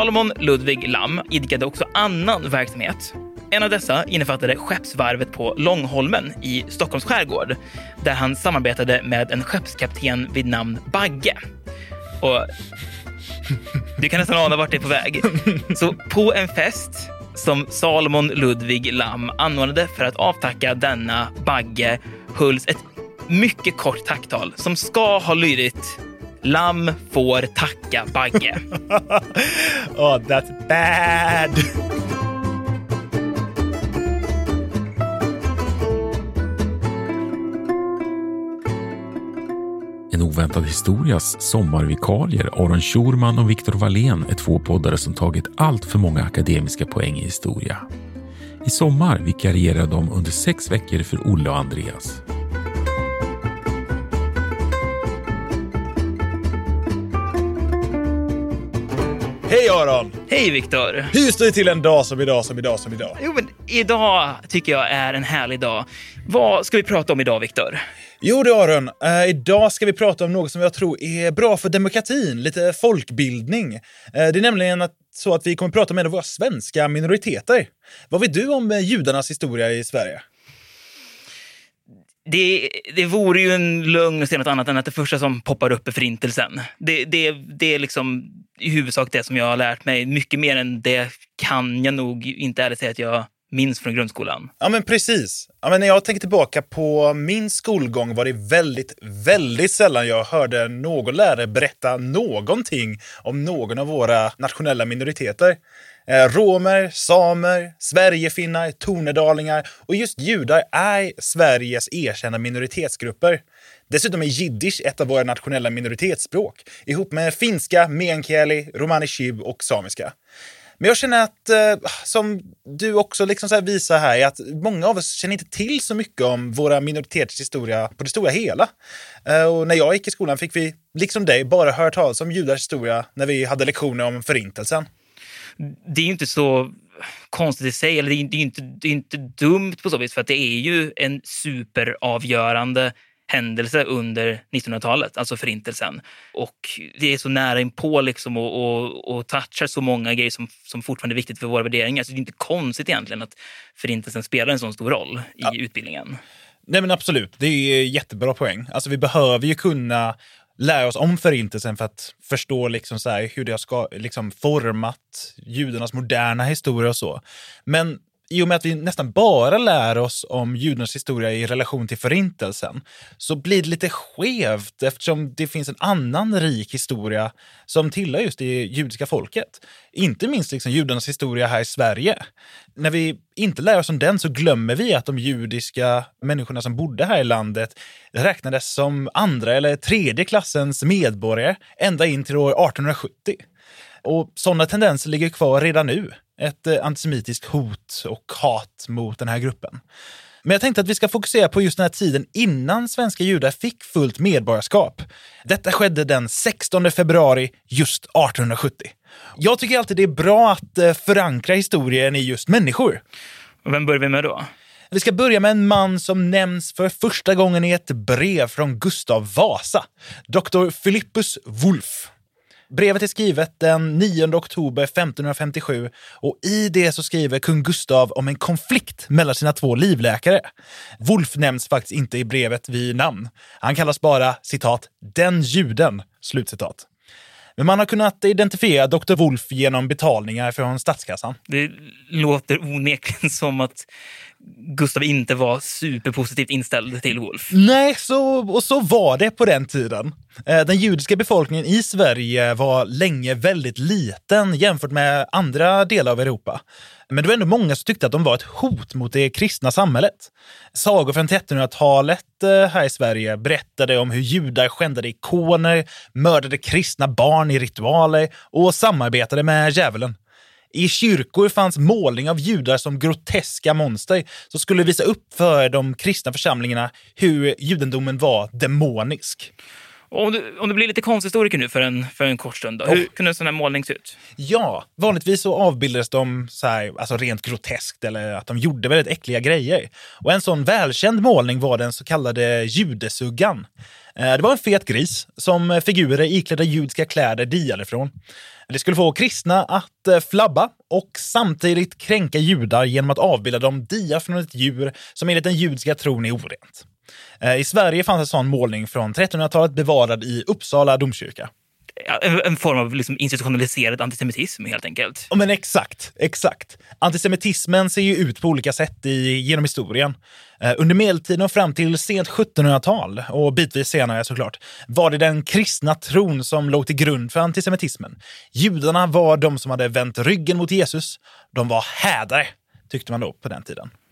Salomon Ludvig Lam idkade också annan verksamhet. En av dessa innefattade skeppsvarvet på Långholmen i Stockholms skärgård där han samarbetade med en skeppskapten vid namn Bagge. Och du kan nästan ana vart det är på väg. Så på en fest som Salomon Ludvig Lam anordnade för att avtacka denna Bagge hölls ett mycket kort tacktal som ska ha lydit Lam får tacka Bagge. oh, that's bad! En oväntad historias sommarvikarier Aron Schurman och Viktor Wallén är två poddare som tagit allt för många akademiska poäng i historia. I sommar vikarierar de under sex veckor för Olle och Andreas. Hej Aron! Hej Viktor! Hur står det till en dag som idag, som idag, som idag? Jo, men idag tycker jag är en härlig dag. Vad ska vi prata om idag, Viktor? Jo du Aron, uh, idag ska vi prata om något som jag tror är bra för demokratin, lite folkbildning. Uh, det är nämligen att, så att vi kommer prata med våra svenska minoriteter. Vad vet du om uh, judarnas historia i Sverige? Det, det vore ju en lögn att säga något annat än att det första som poppar upp är Förintelsen. Det, det, det är liksom i huvudsak det som jag har lärt mig. Mycket mer än det kan jag nog inte ärligt säga att jag minns från grundskolan. Ja, men precis. Ja, men när jag tänker tillbaka på min skolgång var det väldigt, väldigt sällan jag hörde någon lärare berätta någonting om någon av våra nationella minoriteter. Eh, romer, samer, sverigefinnar, tornedalingar och just judar är Sveriges erkända minoritetsgrupper. Dessutom är jiddisch ett av våra nationella minoritetsspråk ihop med finska, meänkieli, romani chib och samiska. Men jag känner att, eh, som du också liksom så visar här, är att många av oss känner inte till så mycket om våra minoriteters historia på det stora hela. Eh, och när jag gick i skolan fick vi, liksom dig, bara höra talas om judars historia när vi hade lektioner om förintelsen. Det är inte så konstigt i sig, eller det är, det är, inte, det är inte dumt på så vis, för att det är ju en superavgörande händelse under 1900-talet, alltså förintelsen. Och det är så nära inpå liksom och, och, och touchar så många grejer som, som fortfarande är viktigt för våra värderingar. Så det är inte konstigt egentligen att förintelsen spelar en så stor roll i ja. utbildningen. Nej men absolut, det är jättebra poäng. Alltså vi behöver ju kunna lära oss om förintelsen för att förstå liksom så hur det har ska, liksom format judarnas moderna historia och så. Men i och med att vi nästan bara lär oss om judarnas historia i relation till förintelsen så blir det lite skevt eftersom det finns en annan rik historia som tillhör just det judiska folket. Inte minst liksom judarnas historia här i Sverige. När vi inte lär oss om den så glömmer vi att de judiska människorna som bodde här i landet räknades som andra eller tredje klassens medborgare ända in till år 1870. Och sådana tendenser ligger kvar redan nu ett eh, antisemitiskt hot och hat mot den här gruppen. Men jag tänkte att vi ska fokusera på just den här tiden innan svenska judar fick fullt medborgarskap. Detta skedde den 16 februari just 1870. Jag tycker alltid det är bra att eh, förankra historien i just människor. Och vem börjar vi med då? Vi ska börja med en man som nämns för första gången i ett brev från Gustav Vasa, doktor Philippus Wolff. Brevet är skrivet den 9 oktober 1557 och i det så skriver kung Gustav om en konflikt mellan sina två livläkare. Wolf nämns faktiskt inte i brevet vid namn. Han kallas bara citat “den juden”. Slutcitat. Men man har kunnat identifiera Dr. Wolf genom betalningar från statskassan. Det låter onekligen som att Gustav inte var superpositivt inställd till Wolf. Nej, så, och så var det på den tiden. Eh, den judiska befolkningen i Sverige var länge väldigt liten jämfört med andra delar av Europa. Men det var ändå många som tyckte att de var ett hot mot det kristna samhället. Sagor från 1300-talet eh, här i Sverige berättade om hur judar skändade ikoner, mördade kristna barn i ritualer och samarbetade med djävulen. I kyrkor fanns målning av judar som groteska monster som skulle visa upp för de kristna församlingarna hur judendomen var demonisk. Om, du, om du blir lite konsthistoriker nu för en, för en kort stund, då, hur kunde en sån här målning se ut? Ja, vanligtvis så avbildades de så här, alltså rent groteskt eller att de gjorde väldigt äckliga grejer. Och en sån välkänd målning var den så kallade judesuggan. Eh, Det var en fet gris som figurer iklädda judiska kläder diade ifrån. Det skulle få kristna att eh, flabba och samtidigt kränka judar genom att avbilda dem dia från ett djur som enligt den judiska tron är orent. Eh, I Sverige fanns en sån målning från 1300-talet bevarad i Uppsala domkyrka. En form av liksom institutionaliserad antisemitism helt enkelt. Ja, men exakt, exakt. Antisemitismen ser ju ut på olika sätt i, genom historien. Eh, under medeltiden och fram till sent 1700-tal, och bitvis senare såklart, var det den kristna tron som låg till grund för antisemitismen. Judarna var de som hade vänt ryggen mot Jesus. De var hädare, tyckte man då på den tiden.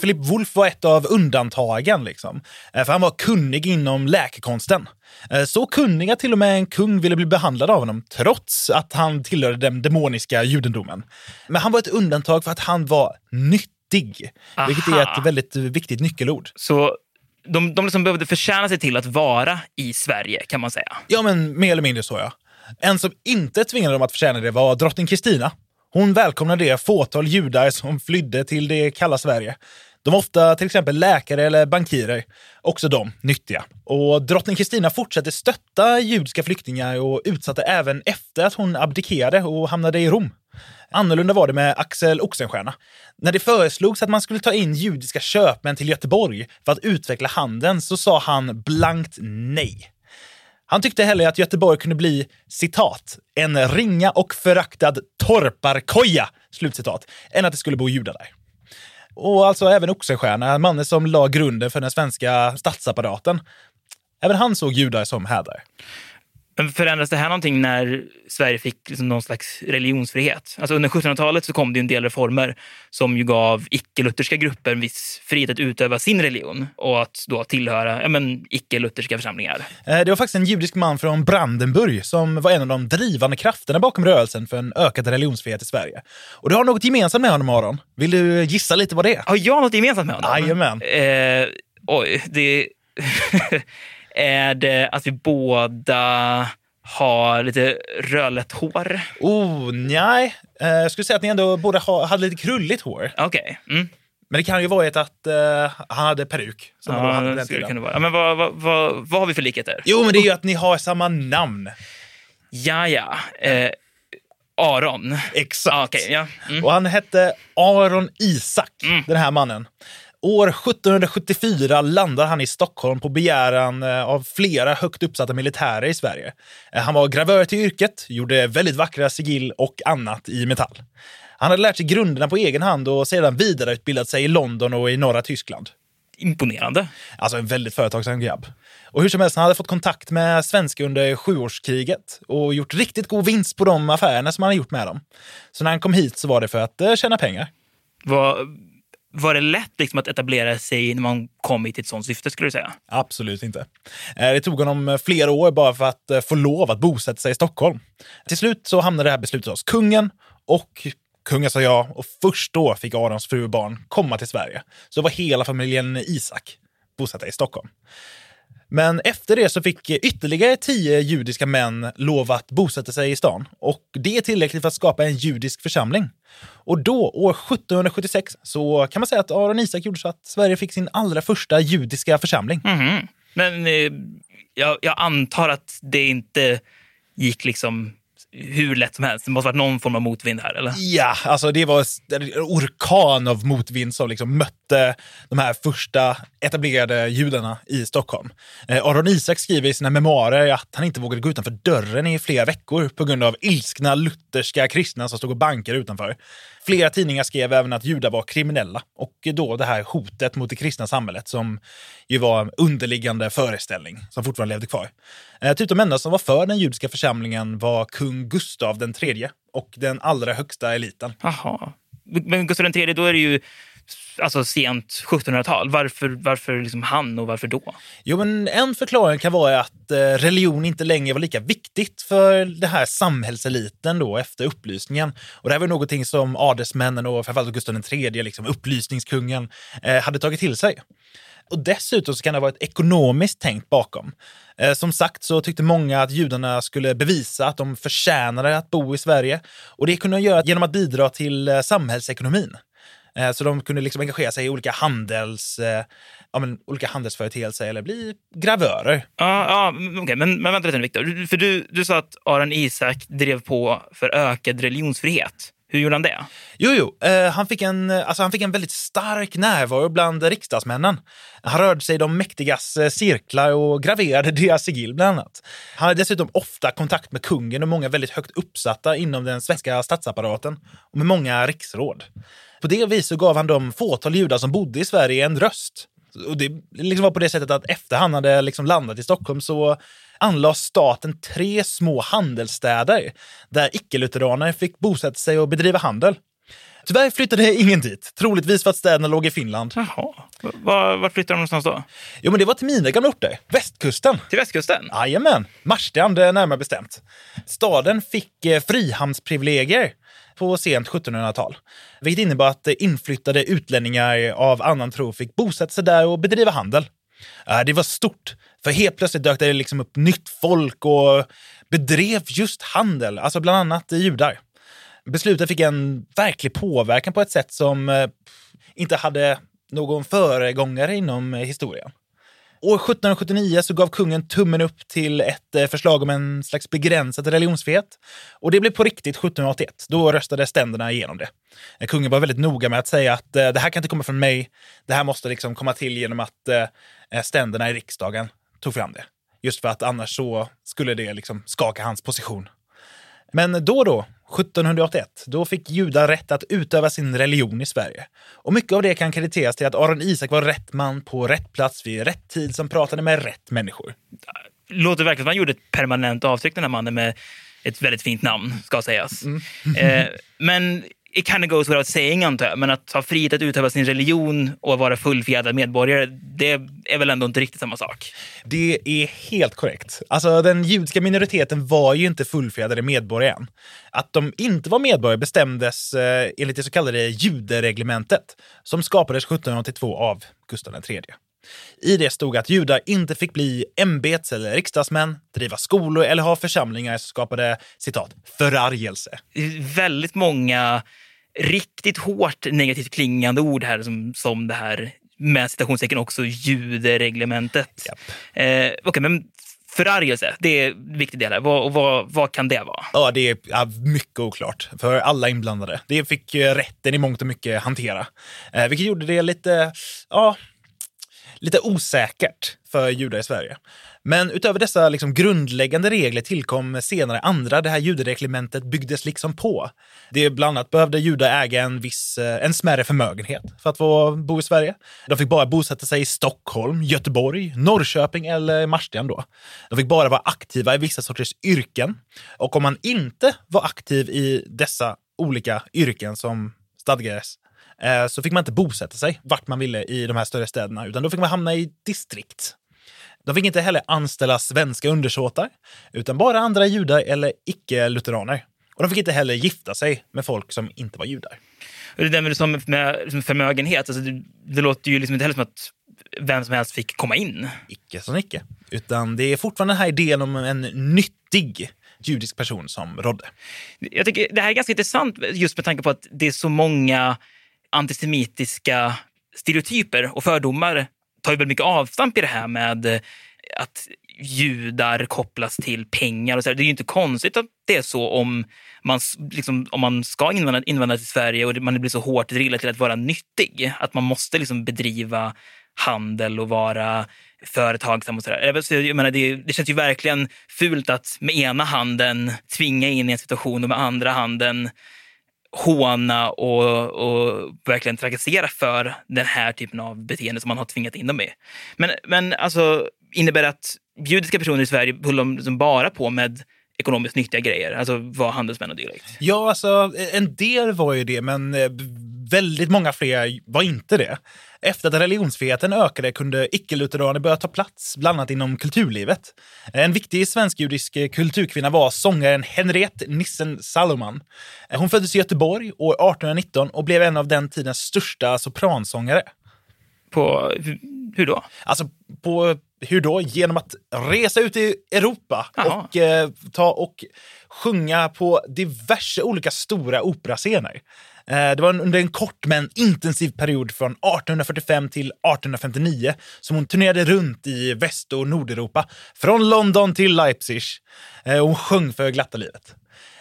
Philip Wolff var ett av undantagen, liksom. Eh, för han var kunnig inom läkekonsten. Eh, Så kunnig att till och med en kung ville bli behandlad av honom, trots att han tillhörde den demoniska judendomen. Men han var ett undantag för att han var nyttig, vilket är Aha. ett väldigt viktigt nyckelord. Så de, de liksom behövde förtjäna sig till att vara i Sverige, kan man säga. Ja, men mer eller mindre så, ja. En som inte tvingade dem att förtjäna det var drottning Kristina. Hon välkomnade det fåtal judar som flydde till det kalla Sverige. De var ofta till exempel läkare eller bankirer, också de nyttiga. Och drottning Kristina fortsatte stötta judiska flyktingar och utsatte även efter att hon abdikerade och hamnade i Rom. Annorlunda var det med Axel Oxenstierna. När det föreslogs att man skulle ta in judiska köpmän till Göteborg för att utveckla handeln så sa han blankt nej. Han tyckte hellre att Göteborg kunde bli, citat, en ringa och föraktad torparkoja, slutcitat, än att det skulle bo judar där. Och alltså även Oxenstierna, mannen som la grunden för den svenska statsapparaten. Även han såg judar som hädare. Men förändrades det här någonting när Sverige fick liksom någon slags religionsfrihet? Alltså under 1700-talet så kom det en del reformer som ju gav icke-lutherska grupper en viss frihet att utöva sin religion och att då tillhöra ja, men, icke-lutherska församlingar. Eh, Det var faktiskt en judisk man från Brandenburg som var en av de drivande krafterna bakom rörelsen för en ökad religionsfrihet i Sverige. Och du har något gemensamt med honom, Aron. Vill du gissa lite vad det är? Har jag något gemensamt med honom? Jajamän. Eh, oj, det... är det att vi båda har lite rödlätt hår? Oh, nej. Eh, Jag skulle säga att ni ändå ha, hade lite krulligt hår. Okej. Mm. Men det kan ju vara att eh, han hade peruk. Som då hade Ja, den skulle det tiden. kunna vara. Ja, Men vad, vad, vad, vad har vi för likheter? Jo, men det är ju att ni har samma namn. Ja, ja. Eh, Aron. Exakt. Ah, okej, ja. Mm. Och han hette Aron Isak, den här mannen. År 1774 landar han i Stockholm på begäran eh, av flera högt uppsatta militärer i Sverige. Eh, Han var gravör till yrket, gjorde väldigt vackra sigill och annat i metall. Han hade lärt sig grunderna på egen hand och sedan vidareutbildat sig i London och i norra Tyskland. Imponerande. Alltså en väldigt företagsam grabb. Och hur som helst, han hade fått kontakt med svenskar under sjuårskriget och gjort riktigt god vinst på de affärerna som han hade gjort med dem. Så när han kom hit så var det för att eh, tjäna pengar. Var, var det lätt liksom att etablera sig när man kom hit i ett sånt syfte, skulle du säga? Absolut inte. Eh, det tog honom eh, flera år bara för att eh, få lov att bosätta sig i Stockholm. Till slut så hamnade det här beslutet hos kungen och kungen sa ja och först då fick Arons fru och barn komma till Sverige. Så var hela familjen Isak bosatta i Stockholm. Men efter det så fick ytterligare tio judiska män lov att bosätta sig i stan. Och det är tillräckligt för att skapa en judisk församling. Och då, år 1776, så kan man säga att Aron Isak gjorde så att Sverige fick sin allra första judiska församling. Mhm. Men eh, jag, jag antar att det inte gick liksom hur lätt som helst. Det måste varit någon form av motvind här, eller? Ja, alltså det var en orkan av motvind som liksom mötte de här första etablerade judarna i Stockholm. Eh, Aron Isak skriver i sina memoarer att han inte vågade gå utanför dörren i flera veckor på grund av ilskna lutherska kristna som stod och bankade utanför. Flera tidningar skrev även att judar var kriminella och då det här hotet mot det kristna samhället som ju var en underliggande föreställning som fortfarande levde kvar. Typ de enda som var för den judiska församlingen var kung Gustav den tredje och den allra högsta eliten. Jaha. Men Gustav den tredje då är det ju alltså sent 1700-tal. Varför, varför liksom han och varför då? Jo, men en förklaring kan vara att eh, religion inte längre var lika viktigt för den här samhällseliten då efter upplysningen. Och det här var någonting som adelsmännen och framförallt Gustav III, liksom upplysningskungen, eh, hade tagit till sig. Och dessutom så kan det vara ett ekonomiskt tänkt bakom. Eh, som sagt så tyckte många att judarna skulle bevisa att de förtjänade att bo i Sverige. Och det kunde de göra genom att bidra till eh, samhällsekonomin. Eh, så de kunde liksom engagera sig i olika, handels, eh, ja, men, olika handelsföreteelser eller bli gravörer. Ja, ja mm, okej, men, men vänta lite nu, Viktor. För du, du sa att Aron Isak drev på för ökad religionsfrihet. Hur gjorde han det? Jo, jo, eh, han, fick en, alltså, han fick en väldigt stark närvaro bland riksdagsmännen. Han rörde sig i de mäktigas eh, cirklar och graverade deras sigill bland annat. Han hade dessutom ofta kontakt med kungen och många väldigt högt uppsatta inom den svenska statsapparaten och med många riksråd. På det viset gav han de fåtal judar som bodde i Sverige en röst. Och det liksom var på det sättet att efter han hade liksom landat i Stockholm så anlade staten tre små handelsstäder där icke-lutheraner fick bosätta sig och bedriva handel. Tyvärr flyttade ingen dit, troligtvis för att städerna låg i Finland. Jaha. Var, var flyttade de någonstans då? Jo, men det var till mina gamla orter, västkusten. Till västkusten? Jajamän, Marstrand närmare bestämt. Staden fick eh, frihamnsprivilegier på sent 1700-tal, vilket innebar att inflyttade utlänningar av annan tro fick bosätta sig där och bedriva handel. Eh, det var stort, för helt plötsligt dök det liksom upp nytt folk och bedrev just handel, alltså bland annat judar. Beslutet fick en verklig påverkan på ett sätt som eh, inte hade någon föregångare inom eh, historien. År 1779 så gav kungen tummen upp till ett eh, förslag om en slags begränsad religionsfrihet. Och det blev på riktigt 1781. Då röstade ständerna igenom det. Eh, kungen var väldigt noga med att säga att eh, det här kan inte komma från mig. Det här måste liksom komma till genom att ständerna i riksdagen tog fram det. Just för att annars så skulle det liksom skaka hans position. Men då och då, 1781, då fick judar rätt att utöva sin religion i Sverige. Och mycket av det kan krediteras till att Aron Isak var rätt man på rätt plats vid rätt tid som pratade med rätt människor. Låter verkligen som han gjorde ett permanent avtryck, den här mannen med ett väldigt fint namn, ska sägas. eh, men it kind of goes without saying, antar jag. Men att ha frihet att utöva sin religion och vara fullfjädrad medborgare, det är väl ändå inte riktigt samma sak? Det är helt korrekt. Alltså, den judiska minoriteten var ju inte fullfjädrade medborgare än. Att de inte var medborgare bestämdes eh, enligt det så kallade judereglementet som skapades 1782 av Gustav III. I det stod att judar inte fick bli ämbets eller riksdagsmän, driva skolor eller ha församlingar som skapade citat, förargelse. väldigt många riktigt hårt negativt klingande ord här som, som det här med citationstecken också judereglementet. Japp. Eh, Okej, men förargelse. Det är en viktig del här. Vad, vad, vad kan det vara? Ja, det är ja, mycket oklart för alla inblandade. Det fick rätten i mångt och mycket hantera, eh, vilket gjorde det lite, ja, lite osäkert för judar i Sverige. Men utöver dessa liksom grundläggande regler tillkom senare andra. Det här judereglementet byggdes liksom på. Det bland annat behövde judar äga en viss, eh, en smärre förmögenhet för att få bo i Sverige. De fick bara bosätta sig i Stockholm, Göteborg, Norrköping eller Marstrand då. De fick bara vara aktiva i vissa sorters yrken. Och om man inte var aktiv i dessa olika yrken som stadgades eh, så fick man inte bosätta sig vart man ville i de här större städerna, utan då fick man hamna i distrikt. De fick inte heller anställa svenska undersåtar, utan bara andra judar eller icke-lutheraner. Och de fick inte heller gifta sig med folk som inte var judar. Det där med, som, med förmögenhet, alltså det, det låter ju liksom inte heller som att vem som helst fick komma in. Icke som icke. Utan det är fortfarande den här idén om en nyttig judisk person som rådde. Jag tycker det här är ganska intressant just med tanke på att det är så många antisemitiska stereotyper och fördomar tar ju väldigt mycket avstamp i det här med eh, att judar kopplas till pengar. och så. Det är ju inte konstigt att det är så om man, liksom, om man ska invandra, invandra till Sverige och man blir så hårt drillad till att vara nyttig. Att man måste liksom bedriva handel och vara företagsam och sådär. Jag menar, det, det känns ju verkligen fult att med ena handen tvinga in i en situation och med andra handen håna och, och verkligen trakassera för den här typen av beteende som man har tvingat in dem i. Men, men alltså, innebär det att judiska personer i Sverige höll de liksom bara på med ekonomiskt nyttiga grejer, alltså var handelsmän och dylikt? Ja, alltså en del var ju det, men eh, väldigt många fler var inte det. Efter att religionsfriheten ökade kunde icke-lutheraner börja ta plats, bland annat inom kulturlivet. En viktig svensk-judisk kulturkvinna var sångaren Henriette Nissen Saloman. Hon föddes i Göteborg år 1819 och blev en av den tidens största sopransångare. På hur då? Alltså, på hur då? Genom att resa ut i Europa och eh, ta och sjunga på diverse olika stora operascener. Eh, det var under en kort men intensiv period från 1845 till 1859 som hon turnerade runt i Väst och Nordeuropa, från London till Leipzig. Eh, hon sjöng för glatta livet.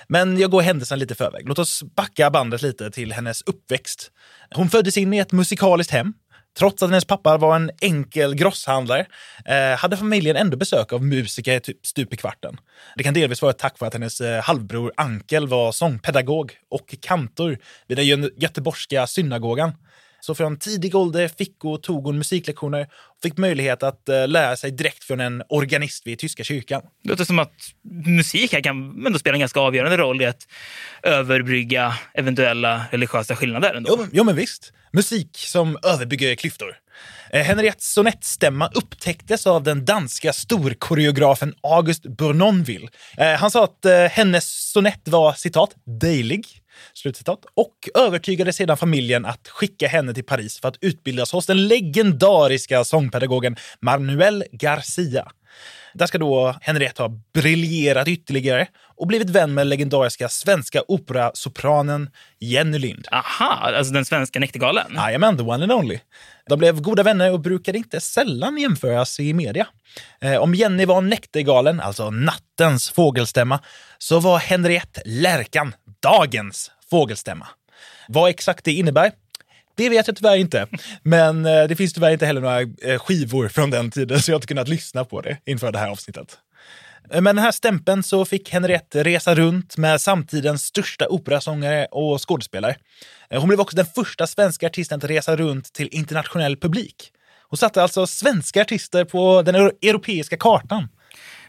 Men jag går händelsen lite förväg. Låt oss backa bandet lite till hennes uppväxt. Hon föddes in i ett musikaliskt hem Trots att hennes pappa var en enkel grosshandlare eh, hade familjen ändå besök av musiker typ stup i kvarten. Det kan delvis vara tack vare att hennes eh, halvbror Ankel var sångpedagog och kantor vid den göteborgska synagogan. Så från tidig ålder fick och tog hon musiklektioner och fick möjlighet att uh, lära sig direkt från en organist vid tyska kyrkan. Det låter som att musik här kan ändå spela en ganska avgörande roll i att överbrygga eventuella religiösa skillnader. Ändå. Jo, jo men visst. Musik som överbygger klyftor. Eh, Henriettes sonettstämma upptäcktes av den danska storkoreografen August Bournonville. Eh, han sa att eh, hennes sonett var citat ”dejlig” Slutcitat. Och övertygade sedan familjen att skicka henne till Paris för att utbildas hos den legendariska sångpedagogen Manuel Garcia. Där ska då Henriette ha briljerat ytterligare och blivit vän med legendariska svenska operasopranen Jenny Lind. Aha, alltså den svenska näktergalen? Jajamän, the one and only. De blev goda vänner och brukade inte sällan jämföras i media. Eh, om Jenny var näktergalen, alltså nattens fågelstämma, så var Henriette lärkan, dagens fågelstämma. Vad exakt det innebär det vet jag tyvärr inte. Men eh, det finns tyvärr inte heller några eh, skivor från den tiden, så jag har inte kunnat lyssna på det inför det här avsnittet. Eh, med den här stämpeln så fick Henriette resa runt med samtidens största operasångare och skådespelare. Hon blev också den första svenska artisten att resa runt till internationell publik. Hon satte alltså svenska artister på den europeiska kartan.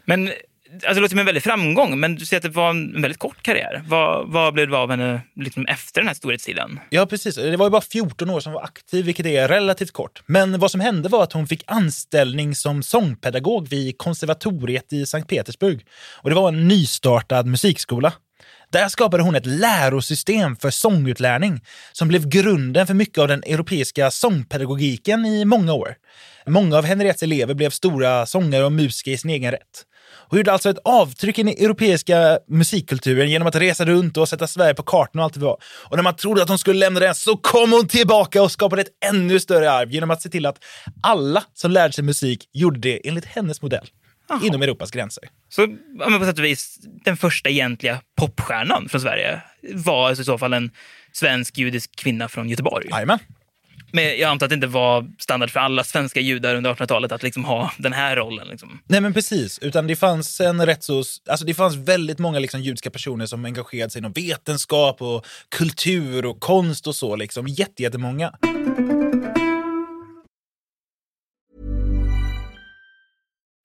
Men alltså det låter som en väldig framgång, men du säger att det var en väldigt kort karriär. Vad, vad blev det av henne liksom efter den här storhetstiden? Ja, precis. Det var ju bara 14 år som var aktiv, vilket är relativt kort. Men vad som hände var att hon fick anställning som sångpedagog vid konservatoriet i Sankt Petersburg. Och det var en nystartad musikskola. Där skapade hon ett lärosystem för sångutlärning som blev grunden för mycket av den europeiska sångpedagogiken i många år. Många av Henriettes elever blev stora sångare och musiker i sin egen rätt och gjorde alltså ett avtryck i den europeiska musikkulturen genom att resa runt och sätta Sverige på kartan och allt det var. Och när man trodde att hon skulle lämna det så kom hon tillbaka och skapade ett ännu större arv genom att se till att alla som lärde sig musik gjorde det enligt hennes modell. inom Europas gränser. Så ja, på sätt och vis, den första egentliga popstjärnan från Sverige var alltså i så fall en svensk judisk kvinna från Göteborg. Jajamän. Men jag antar att det inte var standard för alla svenska judar under 1800-talet att liksom ha den här rollen. Liksom. Nej men precis, utan det fanns en rätt så, alltså det fanns väldigt många liksom judiska personer som engagerade sig inom vetenskap och kultur och konst och så liksom. Jätte, jättemånga.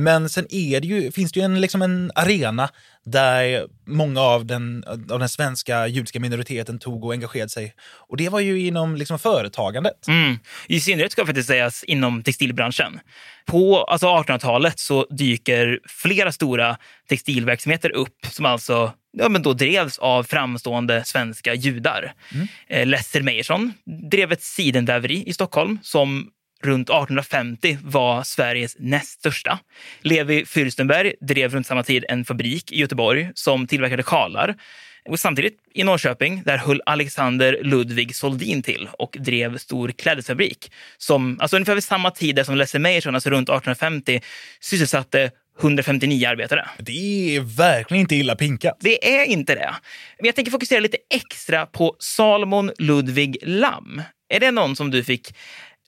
Men sen det ju, finns det ju en, liksom en arena där många av den, av den svenska judiska minoriteten tog och engagerade sig. Och det var ju inom liksom företagandet. Mm. I synnerhet ska faktiskt sägas inom textilbranschen. På alltså 1800-talet så dyker flera stora textilverksamheter upp som alltså ja, men då drevs av framstående svenska judar. Mm. Eh, Lester Meijersson drev ett sidenväveri i Stockholm som runt 1850 var Sveriges näst största. Levi Fürstenberg drev runt samma tid en fabrik i Göteborg som tillverkade sjalar. Och samtidigt i Norrköping där höll Alexander Ludvig Soldin till och drev stor klädesfabrik som alltså ungefär vid samma tid som Lester Meijersson, alltså runt 1850, sysselsatte 159 arbetare. Det är verkligen inte illa pinkat. Det är inte det. Men jag tänker fokusera lite extra på Salomon Ludvig Lam. Är det någon som du fick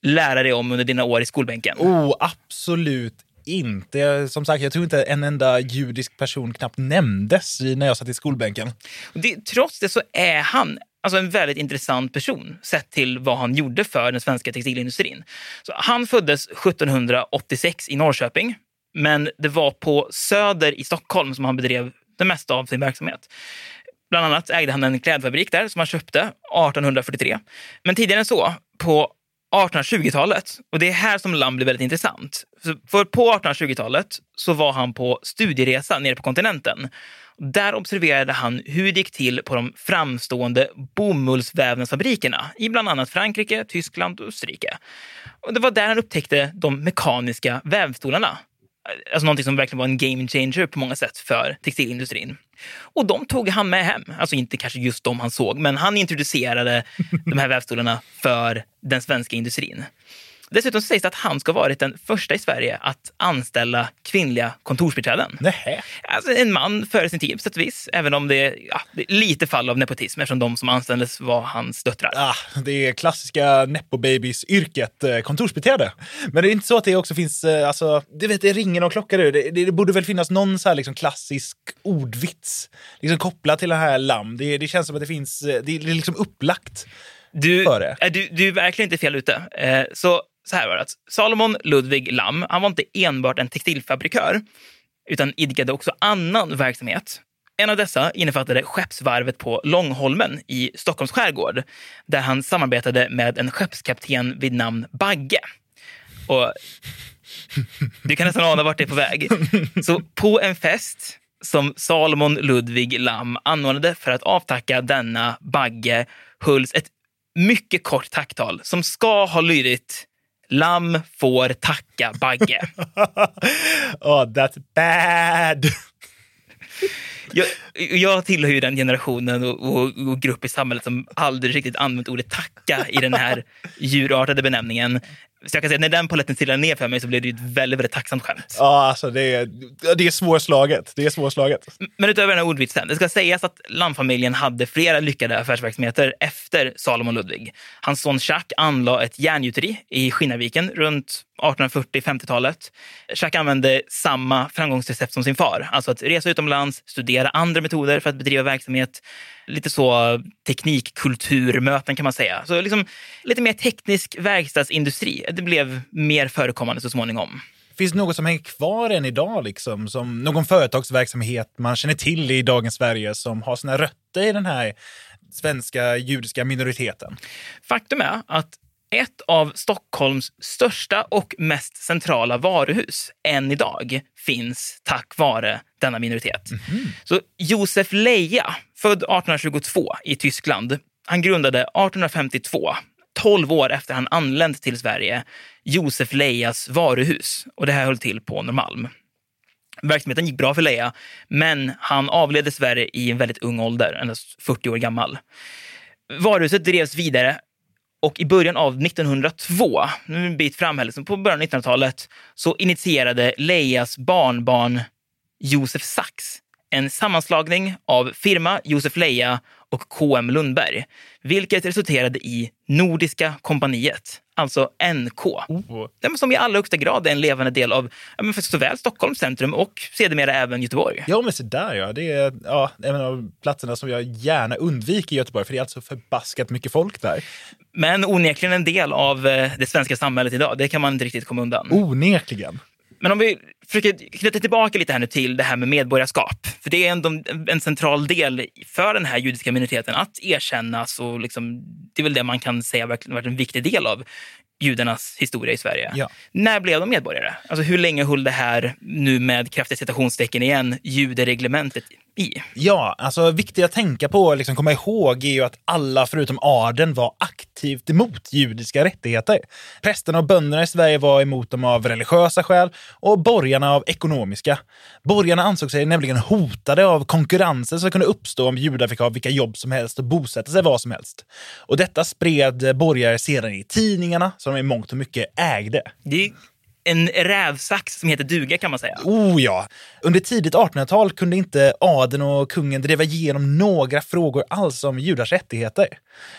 lära dig om under dina år i skolbänken? Oh, absolut inte. Som sagt, jag tror inte en enda judisk person knappt nämndes när jag satt i skolbänken. Det, trots det så är han alltså en väldigt intressant person sett till vad han gjorde för den svenska textilindustrin. Så han föddes 1786 i Norrköping, men det var på Söder i Stockholm som han bedrev det mesta av sin verksamhet. Bland annat ägde han en klädfabrik där som han köpte 1843. Men tidigare än så, på 1820-talet, och det är här som Lam blir väldigt intressant. För på 1820-talet så var han på studieresa nere på kontinenten. Där observerade han hur det gick till på de framstående bomullsvävnadsfabrikerna i bland annat Frankrike, Tyskland och Österrike. Och det var där han upptäckte de mekaniska vävstolarna. Alltså någonting som verkligen var en game changer på många sätt för textilindustrin. Och de tog han med hem. Alltså inte kanske just de han såg, men han introducerade de här vävstolarna för den svenska industrin. Dessutom så sägs det att han ska ha varit den första i Sverige att anställa kvinnliga kontorsbiträden. Nähä. Alltså en man före sin tid på sätt och vis, även om det är, ja, lite fall av nepotism eftersom de som anställdes var hans döttrar. Ah, det är klassiska nepo-babies-yrket, eh, kontorsbiträde. Men det är inte så att det också finns, eh, alltså, du vet, det ringer någon klocka nu. Det, det, det borde väl finnas någon så här liksom klassisk ordvits liksom kopplad till den här lamm. Det, det känns som att det finns, eh, det är liksom upplagt Du, du, du är verkligen inte fel ute. Eh, så, så här var det. att Salomon Ludvig Lam, han var inte enbart en textilfabrikör, utan idkade också annan verksamhet. En av dessa innefattade skeppsvarvet på Långholmen i Stockholms skärgård, där han samarbetade med en skeppskapten vid namn Bagge. Och du kan nästan ana vart det är på väg. Så på en fest som Salomon Ludvig Lam anordnade för att avtacka denna Bagge hölls ett mycket kort tacktal som ska ha lydit Lam får tacka Bagge. oh, that's bad! Jag, jag tillhör ju den generationen och, och, och grupp i samhället som aldrig riktigt använt ordet tacka i den här djurartade benämningen. Så jag kan säga när den paletten trillade ner för mig så blev det ett väldigt, väldigt tacksamt skämt. Ja, alltså det är, det är svårslaget. Det är svårslaget. Men utöver den här ordvitsen, det ska sägas att Lamfamiljen hade flera lyckade affärsverksamheter efter Salomon Ludvig. Hans son Jacques anlade ett järngjuteri i Skinnarviken runt 1840-50-talet. Jacques använde samma framgångsrecept som sin far, alltså att resa utomlands, studera andra metoder för att bedriva verksamhet. Lite så teknikkulturmöten kan man säga. Så liksom, lite mer teknisk verkstadsindustri. Det blev mer förekommande så småningom. Finns det något som hänger kvar än idag, liksom, som någon företagsverksamhet man känner till i dagens Sverige som har sina rötter i den här svenska judiska minoriteten? Faktum är att ett av Stockholms största och mest centrala varuhus än idag finns tack vare denna minoritet. Mhm. Så Josef Leja, född 1822 i Tyskland, han grundade 1852 12 år efter han anlänt till Sverige, Josef Lejas varuhus. Och det här höll till på Norrmalm. Verksamheten gick bra för Leja, men han avled dessvärre i en väldigt ung ålder, endast 40 år gammal. Varuhuset drevs vidare och i början av 1902, nu en bit fram liksom på början av 1900-talet, så initierade Lejas barnbarn Josef Sachs en sammanslagning av firma Josef Leja och KM Lundberg, vilket resulterade i Nordiska kompaniet, alltså NK. Det som i allra högsta grad är en levande del av ja, såväl Stockholms centrum och sedermera även Göteborg. Ja, men så där ja. Det är ja, en av platserna som jag gärna undviker i Göteborg, för det är alltså förbaskat mycket folk där. Men onekligen en del av eh, det svenska samhället idag. Det kan man inte riktigt komma undan. Onekligen. Men om vi försöker knyta tillbaka lite här nu till det här med medborgarskap. För det är ändå en central del för den här judiska minoriteten att erkännas. Och liksom, det är väl det man kan säga verkligen varit en viktig del av judarnas historia i Sverige. Ja. När blev de medborgare? Alltså hur länge höll det här, nu med kraftiga citationstecken igen, judereglementet i? Ja, alltså viktigt att tänka på och liksom komma ihåg är ju att alla förutom adeln var aktivt emot judiska rättigheter. Prästerna och bönderna i Sverige var emot dem av religiösa skäl och borgarna av ekonomiska. Borgarna ansåg sig nämligen hotade av konkurrensen som kunde uppstå om judar fick ha vilka jobb som helst och bosätta sig var som helst. Och detta spred borgare sedan i tidningarna som de i mångt och mycket ägde. Det är en rävsax som heter duga kan man säga. Oh ja! Under tidigt 1800-tal kunde inte adeln och kungen driva igenom några frågor alls om judars rättigheter.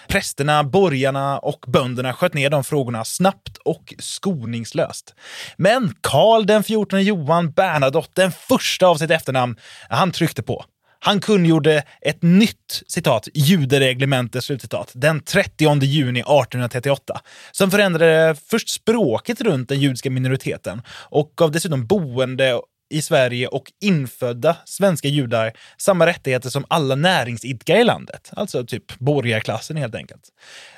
Prästerna, borgarna och bönderna sköt ner de frågorna snabbt och skoningslöst. Men Karl den 14 Johan Bernadotte, den första av sitt efternamn, han tryckte på. Han kungjorde ett nytt citat, judereglemente, slutcitat, den 30 juni 1838 som förändrade först språket runt den judiska minoriteten och gav dessutom boende i Sverige och infödda svenska judar samma rättigheter som alla näringsidkare i landet. Alltså typ borgarklassen helt enkelt.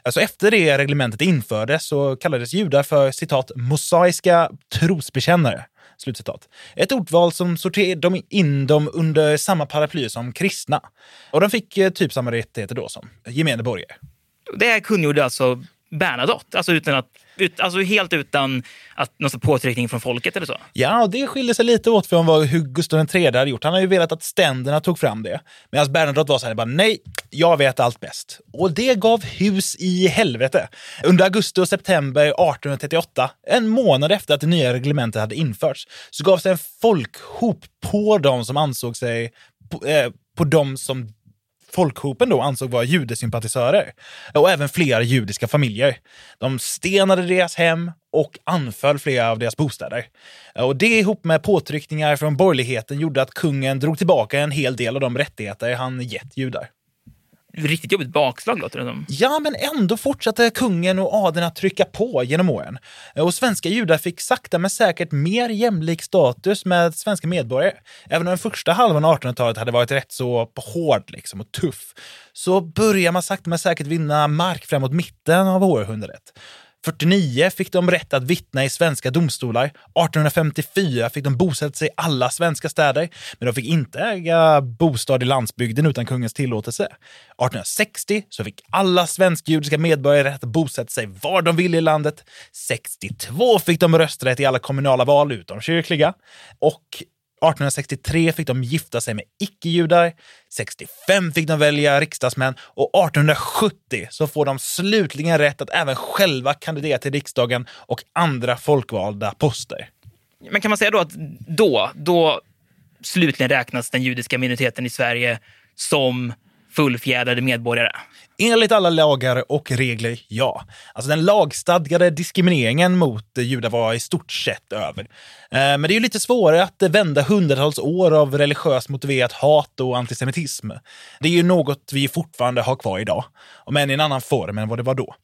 Alltså efter det reglementet infördes så kallades judar för citat mosaiska trosbekännare. Slutcitat. Ett ordval som sorterade in dem under samma paraply som kristna. Och de fick eh, typ samma rättigheter då som gemene borgare. Det här kungjorde alltså Bernadotte, alltså, utan att, ut, alltså helt utan att någon sorts påtryckning från folket eller så? Ja, och det skiljer sig lite åt från vad hur Gustav III hade gjort. Han har ju velat att ständerna tog fram det. Medan Bernadotte var så här, bara nej, jag vet allt bäst. Och det gav hus i helvete. Under augusti och september 1838, en månad efter att det nya reglementet hade införts, så gavs det en folkhop på dem som ansåg sig, på, eh, på de som folkhopen då ansåg vara judesympatisörer och även flera judiska familjer. De stenade deras hem och anföll flera av deras bostäder. Och det ihop med påtryckningar från borgerligheten gjorde att kungen drog tillbaka en hel del av de rättigheter han gett judar. Riktigt jobbigt bakslag låter det som. Ja, men ändå fortsatte kungen och adeln att trycka på genom åren. Och svenska judar fick sakta men säkert mer jämlik status med svenska medborgare. Även om den första halvan av 1800-talet hade varit rätt så hård liksom, och tuff, så börjar man sakta men säkert vinna mark framåt mitten av århundradet. 49 fick de rätt att vittna i svenska domstolar. 1854 fick de bosätta sig i alla svenska städer, men de fick inte äga bostad i landsbygden utan kungens tillåtelse. 1860 så fick alla svensk-judiska medborgare rätt att bosätta sig var de ville i landet. 62 fick de rösträtt i alla kommunala val utom kyrkliga. Och 1863 fick de gifta sig med icke-judar, 65 fick de välja riksdagsmän och 1870 så får de slutligen rätt att även själva kandidera till riksdagen och andra folkvalda poster. Men kan man säga då att då, då slutligen räknas den judiska minoriteten i Sverige som fullfjädrade medborgare? Enligt alla lagar och regler, ja. Alltså den lagstadgade diskrimineringen mot judar var i stort sett över. Eh, men det är ju lite svårare att vända hundratals år av religiöst motiverat hat och antisemitism. Det är ju något vi fortfarande har kvar idag, om än i en annan form än vad det var då.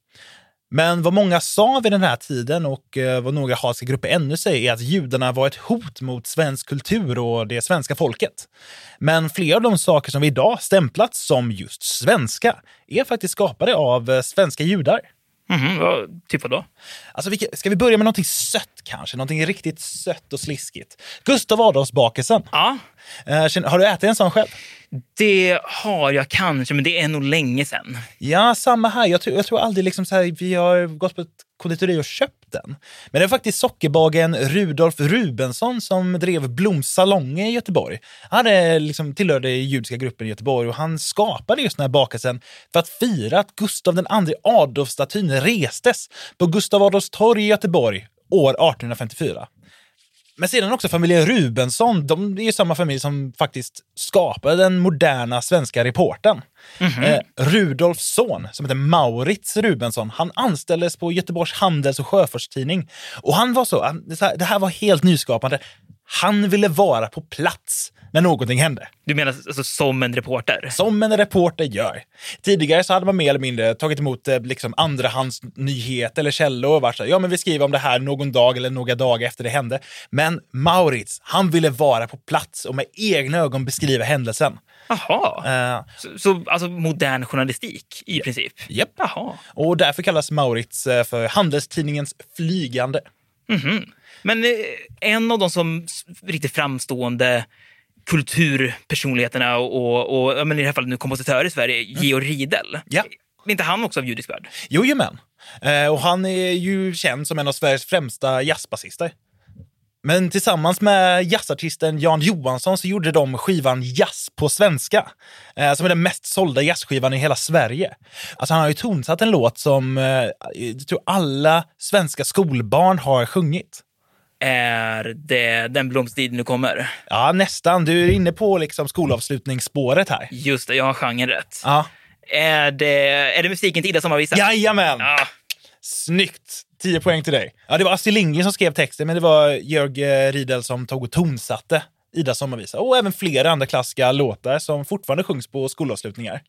Men vad många sa vid den här tiden och eh, vad några hatiska grupper ännu säger är att judarna var ett hot mot svensk kultur och det svenska folket. Men flera av de saker som vi idag stämplat som just svenska är faktiskt skapade av eh, svenska judar. Mhm, vad, typ vadå? Alltså, ska vi börja med någonting sött kanske? Någonting riktigt sött och sliskigt. Gustav Adolfsbakelsen. Ja, Eh, har du ätit en sån själv? det har jag kanske, men det är nog länge sedan. Ja, samma här. Jag tror, jag tror aldrig liksom så här, vi har gått på ett konditori och köpt den. Men det var faktiskt sockerbagaren Rudolf Rubensson som drev Bloms salong i Göteborg. Han hade liksom tillhörde judiska gruppen i Göteborg och han skapade just den här bakelsen för att fira att Gustav II Adolf-statyn restes på Gustav Adolfs torg i Göteborg år 1854. Men sedan också familjen Rubensson, de är ju samma familj som faktiskt skapade den moderna svenska reportern. Eh, Rudolfs son, som heter Maurits Rubensson, han anställdes på Göteborgs Handels och Sjöfartstidning. Och han var så, han, det här var helt nyskapande. Han ville vara på plats när någonting hände. Du menar alltså som en reporter? Som en reporter gör. Tidigare så hade man mer eller mindre tagit emot eh, liksom andrahandsnyheter eller källor och varit så här, ja men vi skriver om det här någon dag eller några dagar efter det hände. Men Maurits, han ville vara på plats och med egna ögon beskriva händelsen. Jaha. Eh, Så, så alltså modern journalistik i princip? Japp. Jaha. och därför kallas Maurits eh, för Handelstidningens flygande. Men eh, en av de som riktigt framstående kulturpersonligheterna och, och, och men i det här fallet nu kompositörer i Sverige, Georg Riedel. Mm. Ja. Är inte han också av judisk värld? Jojomän. Eh, och han är ju känd som en av Sveriges främsta jazzbasister. Men tillsammans med jazzartisten Jan Johansson så gjorde de skivan Jazz på svenska, eh, som är den mest sålda jazzskivan i hela Sverige. Alltså han har ju tonsatt en låt som jag tror alla svenska skolbarn har sjungit. Är det Den blomstid nu kommer? Ja, nästan. Du är inne på liksom skolavslutningsspåret här. Just det, jag har genren rätt. Ja. Är, det, är det musiken till Ida Sommarvisa? Jajamän! Ja. Snyggt! 10 poäng till dig. Ja, det var Astrid Lindgren som skrev texten, men det var Jörg eh, Riedel som tog och tonsatte Ida sommarvisa. Och även flera andra klassiska låtar som fortfarande sjungs på skolavslutningar.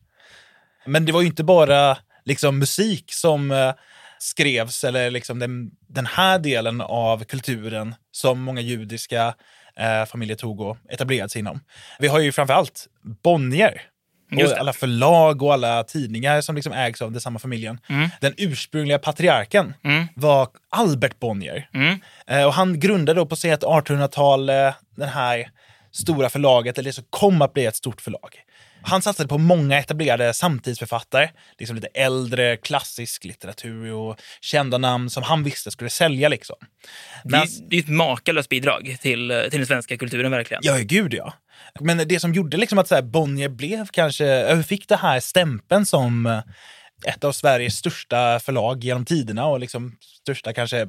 Men det var ju inte bara liksom, musik som eh, skrevs, eller liksom den, den här delen av kulturen som många judiska eh, familjer tog och etablerade sig inom. Vi har ju framförallt Bonnier. Just Och det. alla förlag och alla tidningar som liksom ägs av den samma familjen. Den ursprungliga patriarken var Albert Bonnier. Eh, och han grundade då på sent 1800-tal eh, den här stora förlaget, eller det som kom att bli ett stort förlag. Han satsade på många etablerade samtidsförfattare, liksom lite äldre klassisk litteratur och kända namn som han visste skulle sälja. Liksom. Det är, Men- det är ett makalöst bidrag till, till den svenska kulturen verkligen. Ja, gud ja. Men det som gjorde liksom att så här, Bonnier blev kanske, äh, fick det här stämpeln som eh, ett av Sveriges största förlag genom tiderna och liksom största kanske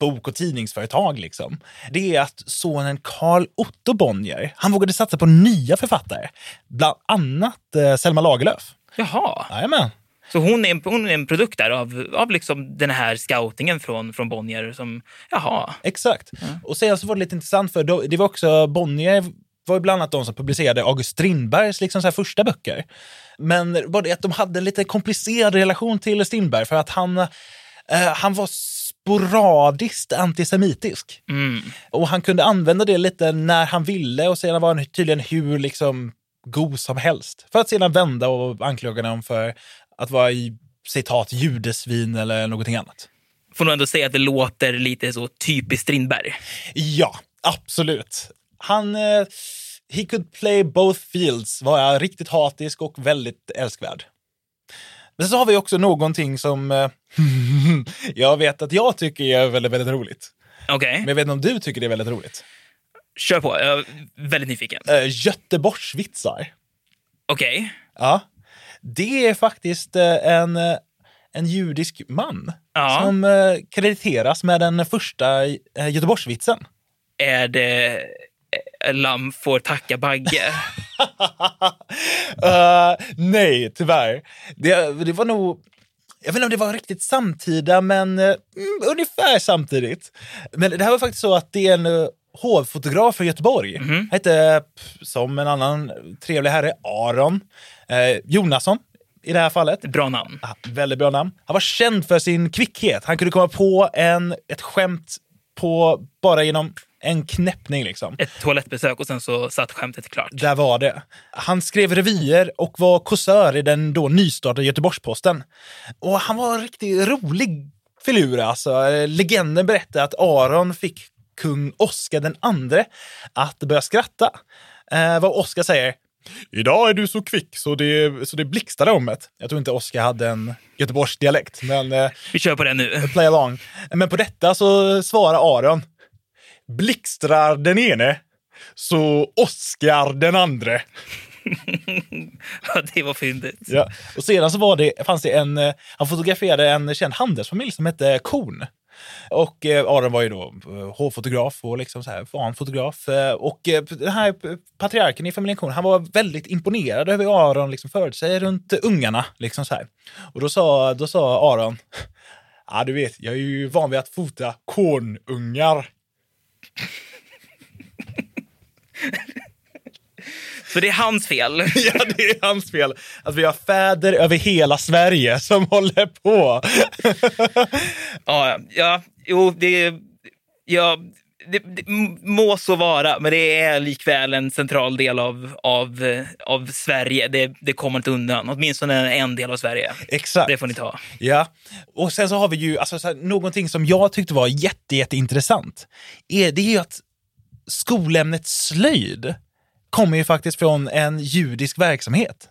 bok och tidningsföretag. Liksom. Det är att sonen Carl Otto Bonnier, han vågade satsa på nya författare. Bland annat eh, Selma Lagerlöf. Jaha, Jajamän. så hon är en, hon är en produkt där av, av liksom den här scoutingen från, från Bonnier som, jaha. Exakt. Och sen så var det lite intressant för då, det var också Bonnier var bland annat de som publicerade August Strindbergs liksom så första böcker. Men var det att de hade en lite komplicerad relation till Strindberg för att han, eh, han var sporadiskt antisemitisk. Och han kunde använda det lite när han ville och sedan var han tydligen hur liksom god som helst. För att sedan vända och anklaga dem för att vara i citat judesvin eller någonting annat. Får nog ändå säga att det låter lite så typiskt Strindberg. Ja, absolut. Han... Eh, he could play both fields, var riktigt hatisk och väldigt älskvärd. Men så har vi också någonting som eh, jag vet att jag tycker är väldigt, väldigt roligt. Okej. Men jag vet inte om du tycker det är väldigt roligt. Kör på, jag är väldigt nyfiken. Uh, Göteborgsvitsar. Okej. Ja. Det är faktiskt eh, en, eh, en judisk man Ja. som eh, krediteras med den första eh, Göteborgsvitsen. Är det eh, Lamm får tacka Bagge? Eh, nej, tyvärr. Det, det var nog... Jag vet inte om det var riktigt samtida, men eh, mm, ungefär samtidigt. Men det här var faktiskt så att det är en uh, hovfotograf från Göteborg. Han hette, som en annan trevlig herre, Aron eh, Jonasson i det här fallet. Bra namn. Ah, väldigt bra namn. Han var känd för sin kvickhet. Han kunde komma på en, ett skämt på bara genom en knäppning. Liksom. Ett toalettbesök och sen så satt skämtet klart. Där var det. Han skrev revyer och var kåsör i den då nystartade Göteborgs-Posten. Och han var en riktigt rolig filur alltså. Legenden berättar att Aron fick kung Oscar den andre att börja skratta. Eh, vad Oscar säger. Idag är du så kvick så det, så det blixtrade om det. Jag tror inte Oscar hade en Göteborgsdialekt, men eh, Vi kör på det nu. play along. Men på detta så svarar Aron. Blixtrar den ene, så Oscar den andre. Ja, det var fyndigt. Ja. Och sedan så var det, fanns det en, eh, han fotograferade en känd handelsfamilj som hette Korn. Och eh, Aron var ju då eh, hovfotograf och liksom så här, van fotograf. Eh, och eh, den här patriarken i familjen Korn, han var väldigt imponerad över hur Aron liksom förde sig runt ungarna. Liksom så här. Och då sa, då sa Aron, ja du vet, jag är ju van vid att fota kornungar. Så det är hans fel. Ja, det är hans fel. Att vi har fäder över hela Sverige som håller på. Ja, ja jo, det, ja, det, det må så vara, men det är likväl en central del av, av, av Sverige. Det, det kommer inte undan. Åtminstone en del av Sverige. Exakt. Det får ni ta. Ja, och sen så har vi ju alltså, så här, någonting som jag tyckte var jätte, jätteintressant. Är, det är ju att skolämnet slöjd kommer ju faktiskt från en judisk verksamhet.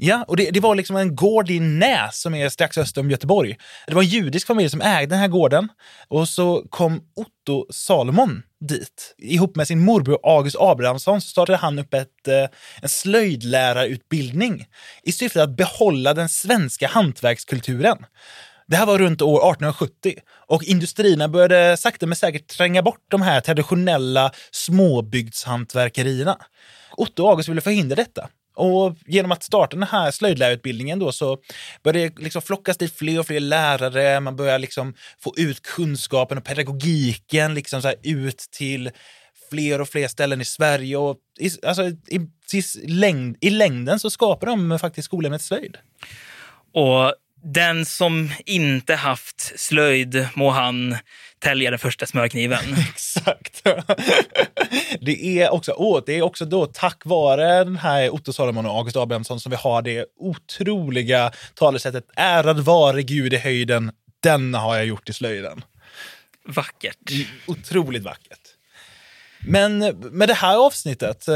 Ja, och det, det var liksom en gård i Näs som är strax öster om Göteborg. Det var en judisk familj som ägde den här gården och så kom Otto Salomon dit. Ihop med sin morbror August Abrahamsson så startade han upp ett, eh, en slöjdlärarutbildning i syfte att behålla den svenska hantverkskulturen. Det här var runt år 1870 och industrierna började sakta men säkert tränga bort de här traditionella småbygdshantverkerierna. Otto och August ville förhindra detta. Och genom att starta den här slöjdlärarutbildningen då så började det liksom flockas dit fler och fler lärare. Man börjar liksom få ut kunskapen och pedagogiken liksom så ut till fler och fler ställen i Sverige. Och i, alltså, i, i, längd, I längden så skapar de faktiskt skolämnet slöjd. Och den som inte haft slöjd må han tälja den första smörkniven. Exakt. det är också, åh, det är också då tack vare den här Otto Salomon och August Abrahamsson som vi har det otroliga talesättet ärad vare Gud i höjden, den har jag gjort i slöjden. Vackert. Otroligt vackert. Men med det här avsnittet, eh,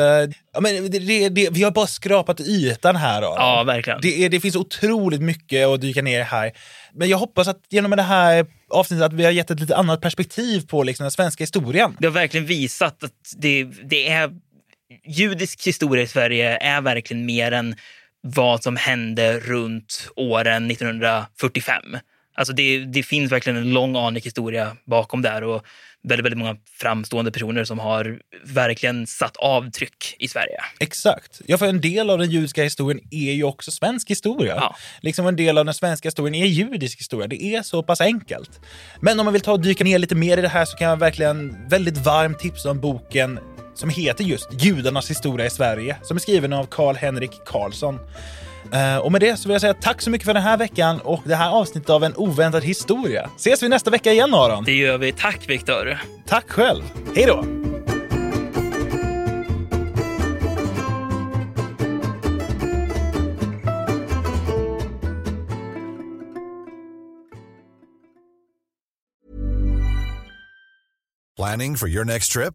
ja, men det, det, vi har bara skrapat ytan här. Aron. Ja, verkligen. Det, det finns otroligt mycket att dyka ner i här. Men jag hoppas att genom det här avsnittet att vi har gett ett lite annat perspektiv på liksom, den svenska historien. Det har verkligen visat att det, det är judisk historia i Sverige är verkligen mer än vad som hände runt åren 1945. Alltså det, det finns verkligen en lång anig historia bakom där och väldigt, väldigt många framstående personer som har verkligen satt avtryck i Sverige. Exakt. Ja, för en del av den judiska historien är ju också svensk historia. Ja. Liksom en del av den svenska historien är judisk historia. Det är så pass enkelt. Men om man vill ta och dyka ner lite mer i det här så kan jag verkligen väldigt varmt tipsa om boken som heter just Judarnas historia i Sverige, som är skriven av Karl-Henrik Karlsson. Eh, Och med det så vill jag säga tack så mycket för den här veckan och det här avsnittet av En oväntad historia. Ses vi nästa vecka igen Aron? Det gör vi. Tack Viktor. Tack själv. Hej då! Planning for your next trip?